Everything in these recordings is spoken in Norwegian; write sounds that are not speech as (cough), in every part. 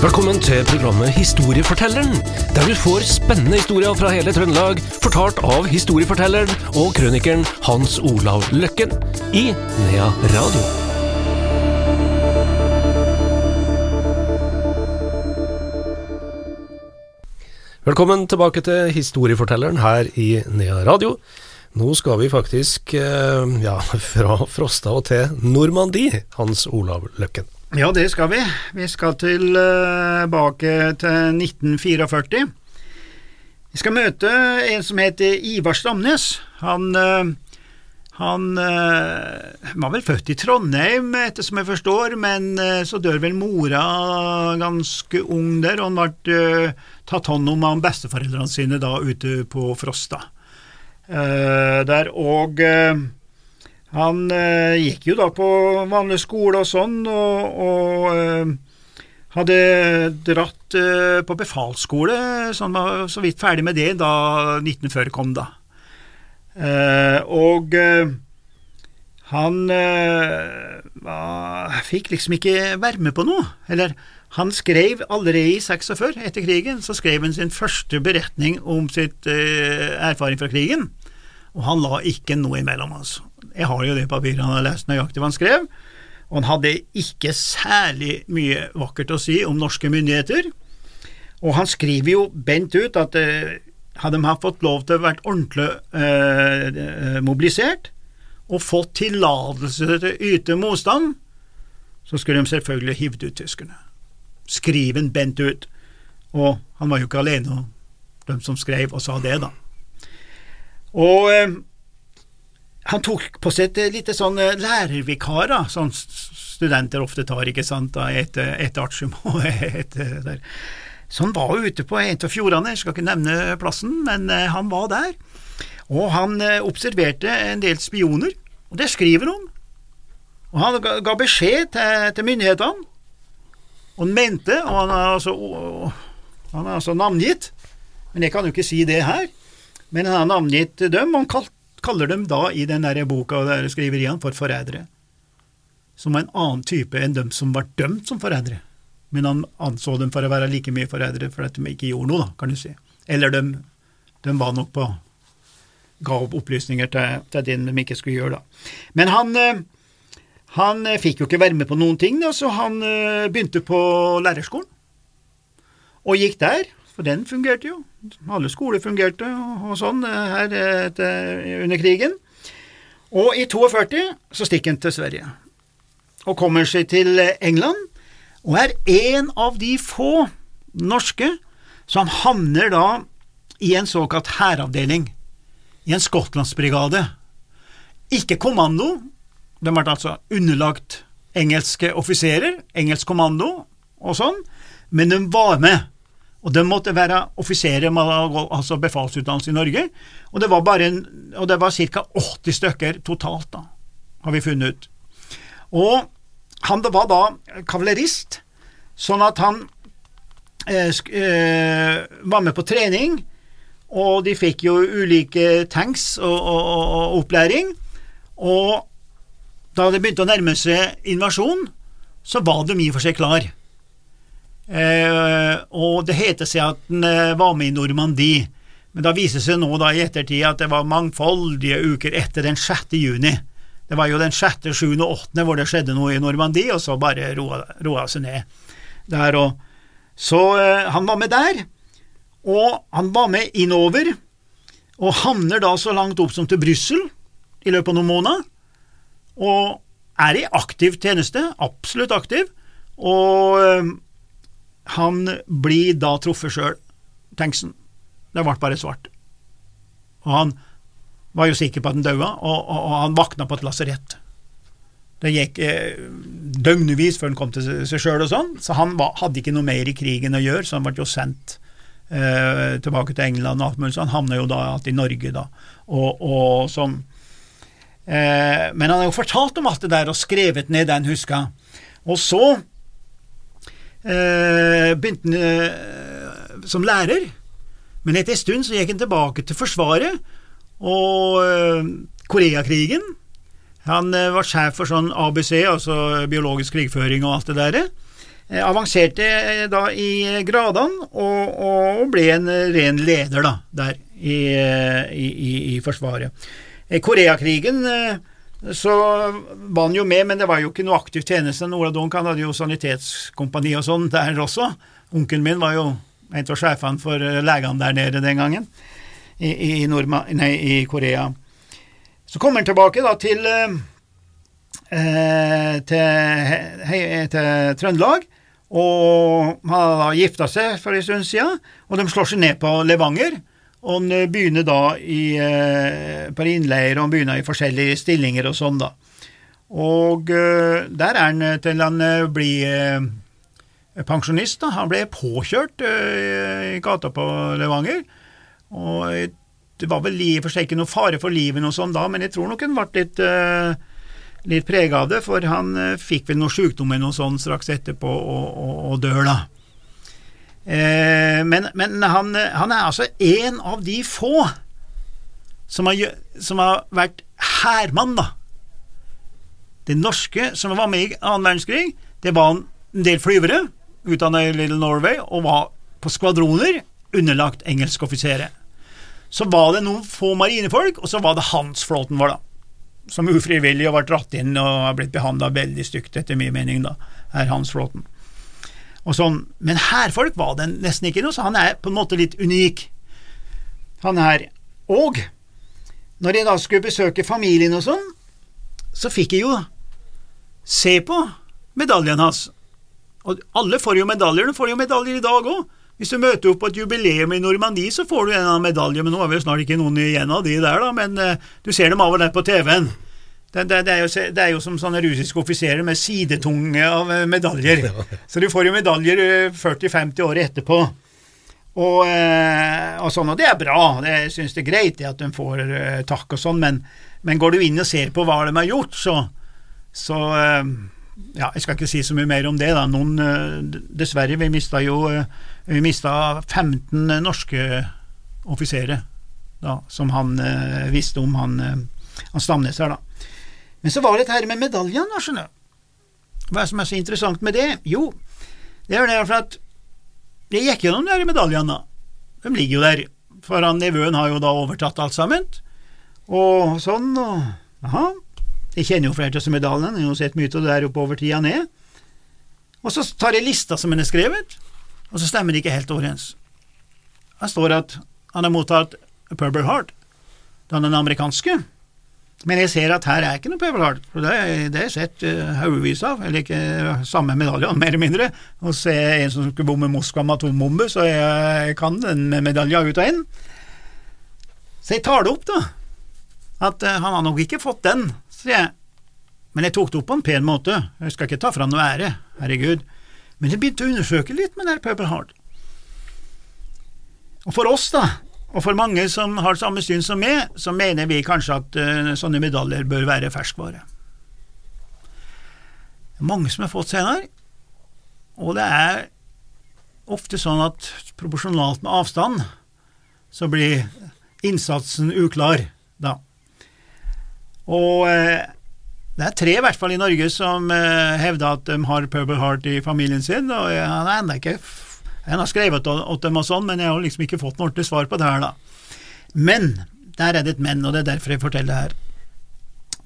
Velkommen til programmet Historiefortelleren, der du får spennende historier fra hele Trøndelag, fortalt av historiefortelleren og krønikeren Hans Olav Løkken i Nea Radio. Velkommen tilbake til Historiefortelleren her i Nea Radio. Nå skal vi faktisk eh, ja, (laughs) fra Frosta og til Normandie, Hans Olav Løkken. Ja, det skal vi. Vi skal tilbake til 1944. Vi skal møte en som heter Ivar Stamnes. Han, eh, han eh, var vel født i Trondheim, etter som jeg forstår, men så dør vel mora ganske ung der, og han ble tatt hånd om av besteforeldrene sine da ute på Frosta. Der, og han eh, gikk jo da på vanlig skole og sånn, og, og hadde dratt på befalsskole, så han var så vidt ferdig med det da 1940 kom, da. og han var, fikk liksom ikke være med på noe, eller han skrev allerede i 46, etter krigen, så skrev han sin første beretning om sitt erfaring fra krigen og han la ikke noe imellom oss. Jeg har jo det papiret han har lest nøyaktig hva han skrev, og han hadde ikke særlig mye vakkert å si om norske myndigheter. Og han skriver jo bent ut at eh, hadde de fått lov til å være ordentlig eh, mobilisert og fått tillatelse til å yte motstand, så skulle de selvfølgelig hivd ut tyskerne. Skriven bent ut. Og han var jo ikke alene, de som skrev og sa det, da. Og eh, han tok på seg et lite sånn eh, lærervikarer, sånn studenter ofte tar, ikke sant, et, etter et artium og (laughs) et der. Så han var ute på en av fjordene, jeg skal ikke nevne plassen, men eh, han var der. Og han eh, observerte en del spioner, og det skriver han. Og han ga, beskjed til, til myndighetene, og han mente, og han er altså, han er altså navngitt, men jeg kan jo ikke si det her, men han har navngitt dem, og han kaller dem da i den der boka og der skriveriene for forrædere. Som var en annen type enn dem som var dømt som forrædere. Men han anså dem for å være like mye forrædere for at de ikke gjorde noe, da, kan du si. Eller de, de var nok på ga opp opplysninger til, til den de ikke skulle gjøre, da. Men han, eh, han fikk jo ikke være med på noen ting, da, så han eh, begynte på lærerskolen. Og gikk der, for den fungerte jo. Alle skoler fungerte og, sånn eh, her etter, under krigen. Og i 42 så stikker han til Sverige og kommer seg til England, og er en av de få norske som havner da i en såkalt hæravdeling, i en skottlandsbrigade. Ikke kommando, de ble altså underlagt engelske offiserer, engelsk kommando og sånn, men de var med og de måtte være offiserer, altså befalsutdannelse i Norge, og det var bare en, og det var ca. 80 stykker totalt, da, har vi funnet ut. Og han var da kavalerist, sånn at han eh, eh, var med på trening, og de fikk jo ulike tanks og, og, og opplæring, og da det begynte å nærme seg invasjon, så var de i og for seg klar. Eh, og det heter seg at den eh, var med i Normandie, men da viser det seg nå da i ettertid at det var mangfoldige uker etter den 6. juni. Det var jo den 6., 7. og 8. hvor det skjedde noe i Normandie, og så bare roa, seg ned der og Så eh, han var med der, og han var med innover, og havner da så langt opp som til Brussel i løpet av noen måneder, og er i aktiv tjeneste, absolutt aktiv, og eh, han blir da truffet sjøl, Tenksen. Det ble bare svart. Og han var jo sikker på at han daua, og, og, og, han vakna på et lasarett. Det gikk eh, døgnevis før han kom til seg sjøl og sånn, så han var, hadde ikke noe mer i krigen å gjøre, så han ble jo sendt eh, tilbake til England og alt mulig, så han havna jo da igjen i Norge, da, og, og sånn. Eh, men han har jo fortalt om alt det der og skrevet ned det han huska. Og så begynte han eh, som lærer, men etter en stund så gikk han tilbake til Forsvaret og eh, Koreakrigen. Han eh, var sjef for sånn ABC, altså biologisk krigføring og alt det der. Eh, avanserte eh, da i gradene og, og, ble en ren leder da, der i, i, i, i Forsvaret. Koreakrigen så var han jo med, men det var jo ikke noe aktiv tjeneste. Ola Duncan hadde jo sanitetskompani og sånn der også. Onkelen min var jo en av sjefene for legene der nede den gangen, i, i, nei, i Korea. Så kommer han tilbake da til, eh, til, hei, til Trøndelag, og han har gifta seg for en stund siden, og de slår seg ned på Levanger. Og han eh, begynner da i, eh, på innleier, og han begynner i forskjellige stillinger og sånn, da. Og eh, der er han til han blir pensjonist, da. Han ble påkjørt i gata på Levanger. Og det var vel i og for seg ikke noe fare for livet og sånn da, men jeg tror nok han ble litt litt prega av det, for han fikk vel noe sykdom eller noe sånt straks etterpå og, og, og dør, da. Eh, men, men han, han, er altså en av de få som har, som har vært hærmann, da. Det norske som var med i annen verdenskrig, det var en del flyvere utdanna i Little Norway og var på skvadroner underlagt engelske offiserer. Så var det noen få marinefolk, og så var det Hansflåten vår, da som ufrivillig har vært dratt inn og har blitt behandla veldig stygt, etter min mening, da, er Hans Flåten. Og sånn, Men hærfolk var det nesten ikke noe, så han er på en måte litt unik, han her. Og når jeg da skulle besøke familien og sånn, så fikk jeg jo se på medaljen hans. Og alle får jo medaljer, de får jo medaljer i dag òg. Hvis du møter opp på et jubileum i Normandie, så får du en av medaljer, men nå er vi jo snart ikke noen igjen av de der, da, men uh, du ser dem av og til på TV-en. Det, det, det, er jo, det, er jo, som sånne russiske offiserer med sidetunge av uh, medaljer. (laughs) Så du får jo medaljer 40-50 år etterpå. Og, uh, og, sånn, og det er bra, jeg syns det er greit at de får takk og sånn, men, men, går du inn og ser på hva de har gjort, så, så ja, Jeg skal ikke si så mye mer om det. da. Noen, dessverre, vi mista jo vi mista 15 norske offiserer da, som han eh, visste om, han, eh, han Stamnes her, da. Men så var det dette her med medaljene, skjønner du. Hva det som er så interessant med det? Jo, det er det for at jeg gikk gjennom de medaljene. De ligger jo der, for han nevøen har jo da overtatt alt sammen. Og sånn, og jaha. Jeg kjenner jo flere av disse medaljene, jeg har jo sett mye av det der oppover tida ned. Og så tar jeg lista som den er skrevet, og så stemmer det ikke helt overens. Det står at han har mottatt Purple Heart, den amerikanske, men jeg ser at her er ikke noe pøbelhardt, for det, har jeg sett uh, haugevis av, eller ikke samme medaljen, (laughs) mer eller mindre, og se en som skulle bomme Moskva med atombombe, så jeg, jeg kan den medalja ut og inn. Så jeg tar det opp, da, at uh, han har nok ikke fått den, sier jeg, men jeg tok det opp på en pen måte, jeg skal ikke ta fram noe ære, herregud. Men jeg begynte å undersøke litt med det Purple Heart. Og for oss, da, og for mange som har samme syn som meg, så mener vi kanskje at uh, sånne medaljer bør være ferskvare. Er mange som har fått senere, og det er ofte sånn at proporsjonalt med avstand så blir innsatsen uklar da. Og uh, det er tre i hvert fall i Norge som uh, hevder at de har Purple Heart i familien sin, og jeg er ennå ikke jeg har skrevet til dem og sånn, men jeg har liksom ikke fått noe ordentlig svar på det her, da. Men der er det et men, og det er derfor jeg forteller det her.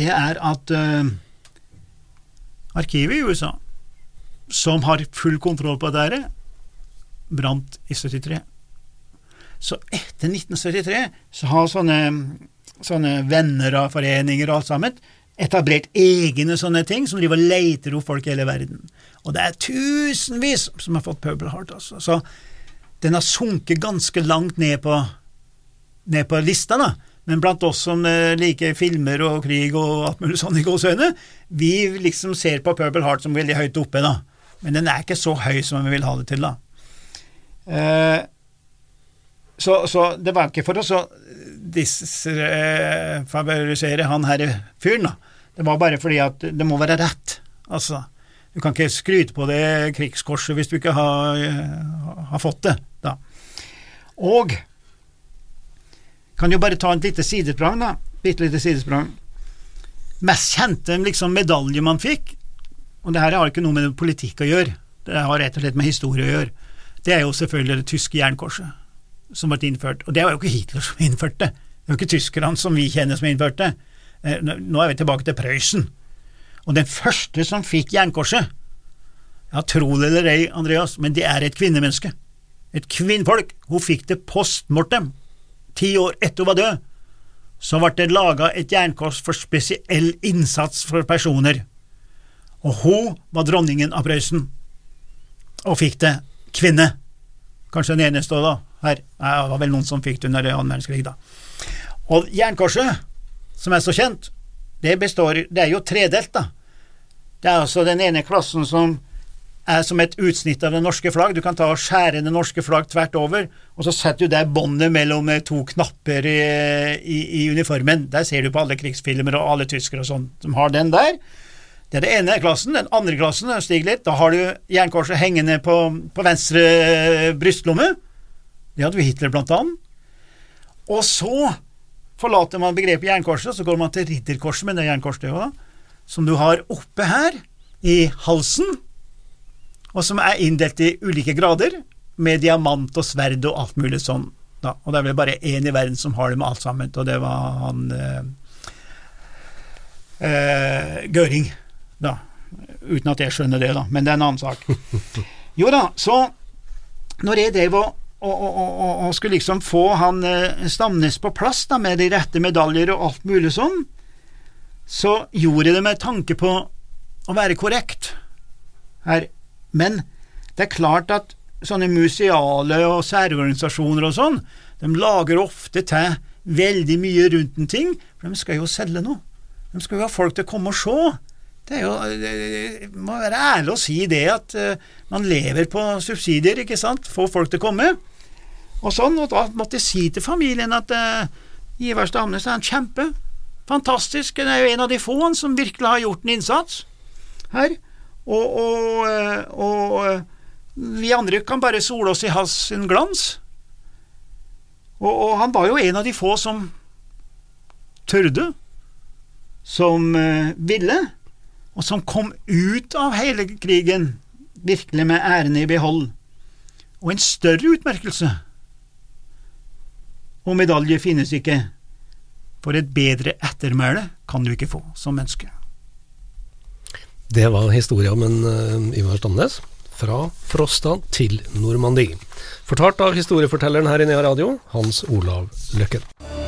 Det er at uh, arkivet i USA, som har full kontroll på dette, brant i 73. Så etter 1973 så har sånne, sånne venner av foreninger og alt sammen etablert egne sånne ting som driver og leter opp folk i hele verden. Og det er tusenvis som har fått Purple Heart, altså. Så den har sunket ganske langt ned på, ned på lista, da. Men blant oss som eh, liker filmer og krig og alt mulig sånn i gåseøyne, vi liksom ser på Purple Heart som veldig høyt oppe, da. Men den er ikke så høy som vi vil ha det til, da. Uh, så, så, det var ikke for å disfavorisere han herre fyren, da. Det var bare fordi at det må være rett. Altså, du kan ikke skryte på det krigskorset hvis du ikke har, har fått det, da. Og kan jo bare ta et lite sidesprang, da. Bitte lite sidesprang. Mest kjente liksom medalje man fikk, og det her har ikke noe med politikk å gjøre, det har rett og slett med historie å gjøre, det er jo selvfølgelig det tyske jernkorset som ble innført. Og det var jo ikke Hitler som (laughs) innførte det, var jo ikke tyskerne som vi kjenner som innførte. Eh, nå er vi tilbake til Prøysen. Og den første som fikk jernkorset, ja, tro det eller ei, Andreas, men det er et kvinnemenneske. Et kvinnfolk. Hun fikk det postmortem. Ti år etter hun var død, så ble det laga et jernkors for spesiell innsats for personer. Og hun var dronningen av Prøysen, og fikk det kvinne. Kanskje den eneste da, her. Det var vel noen som fikk det under annen verdenskrig, da. Og jernkorset, som er så kjent, det består Det er jo tredelt, da. Det er altså den ene klassen som er som et utsnitt av det norske flagg. Du kan ta og skjære det norske flagg tvert over, og så setter du der båndet mellom eh, to knapper i, i, i, uniformen. Der ser du på alle krigsfilmer og alle tyskere og sånn som har den der. Det er den ene klassen. Den andre klassen, stig litt, da har du jernkorset hengende på, på venstre eh, brystlomme. Det hadde vi Hitler, blant annet. Og så forlater man begrepet jernkorset, så går man til ridderkorset med det jernkorset også, som du har oppe her, i halsen og som er inndelt i ulike grader, med diamant og sverd og alt mulig sånn. Da. Og det er vel bare én i verden som har det med alt sammen, og det var han eh, eh, Gøring, da. Uten at jeg skjønner det, da, men det er en annen sak. (laughs) Jo da, så når jeg drev og, og, og, og skulle liksom få han eh, Stamnes på plass da, med de rette medaljer og alt mulig sånn, så gjorde jeg det med tanke på å være korrekt. Her men det er klart at sånne museale og særorganisasjoner og sånn, de lager ofte til veldig mye rundt en ting, for de skal jo selge noe. De skal jo ha folk til å komme og se. Det er jo, må være ærlig å si det, at uh, man lever på subsidier, ikke sant, få folk til å komme. Og sånn, og da måtte jeg si til familien at uh, Ivar Stamnes er en kjempe, fantastisk, han er jo en av de få som virkelig har gjort en innsats her. Og, og, eh, og, eh, vi andre kan bare sole oss i hans glans. Og, og, han var jo en av de få som tørde, som ville, og som kom ut av hele krigen virkelig med ærene i behold. Og en større utmerkelse og medalje finnes ikke, for et bedre ettermæle kan du ikke få som menneske. Det var historia om en uh, Ivar Stamnes. Fra Frosta til Normandie. Fortalt av historiefortelleren her i Nea Radio, Hans Olav Løkken.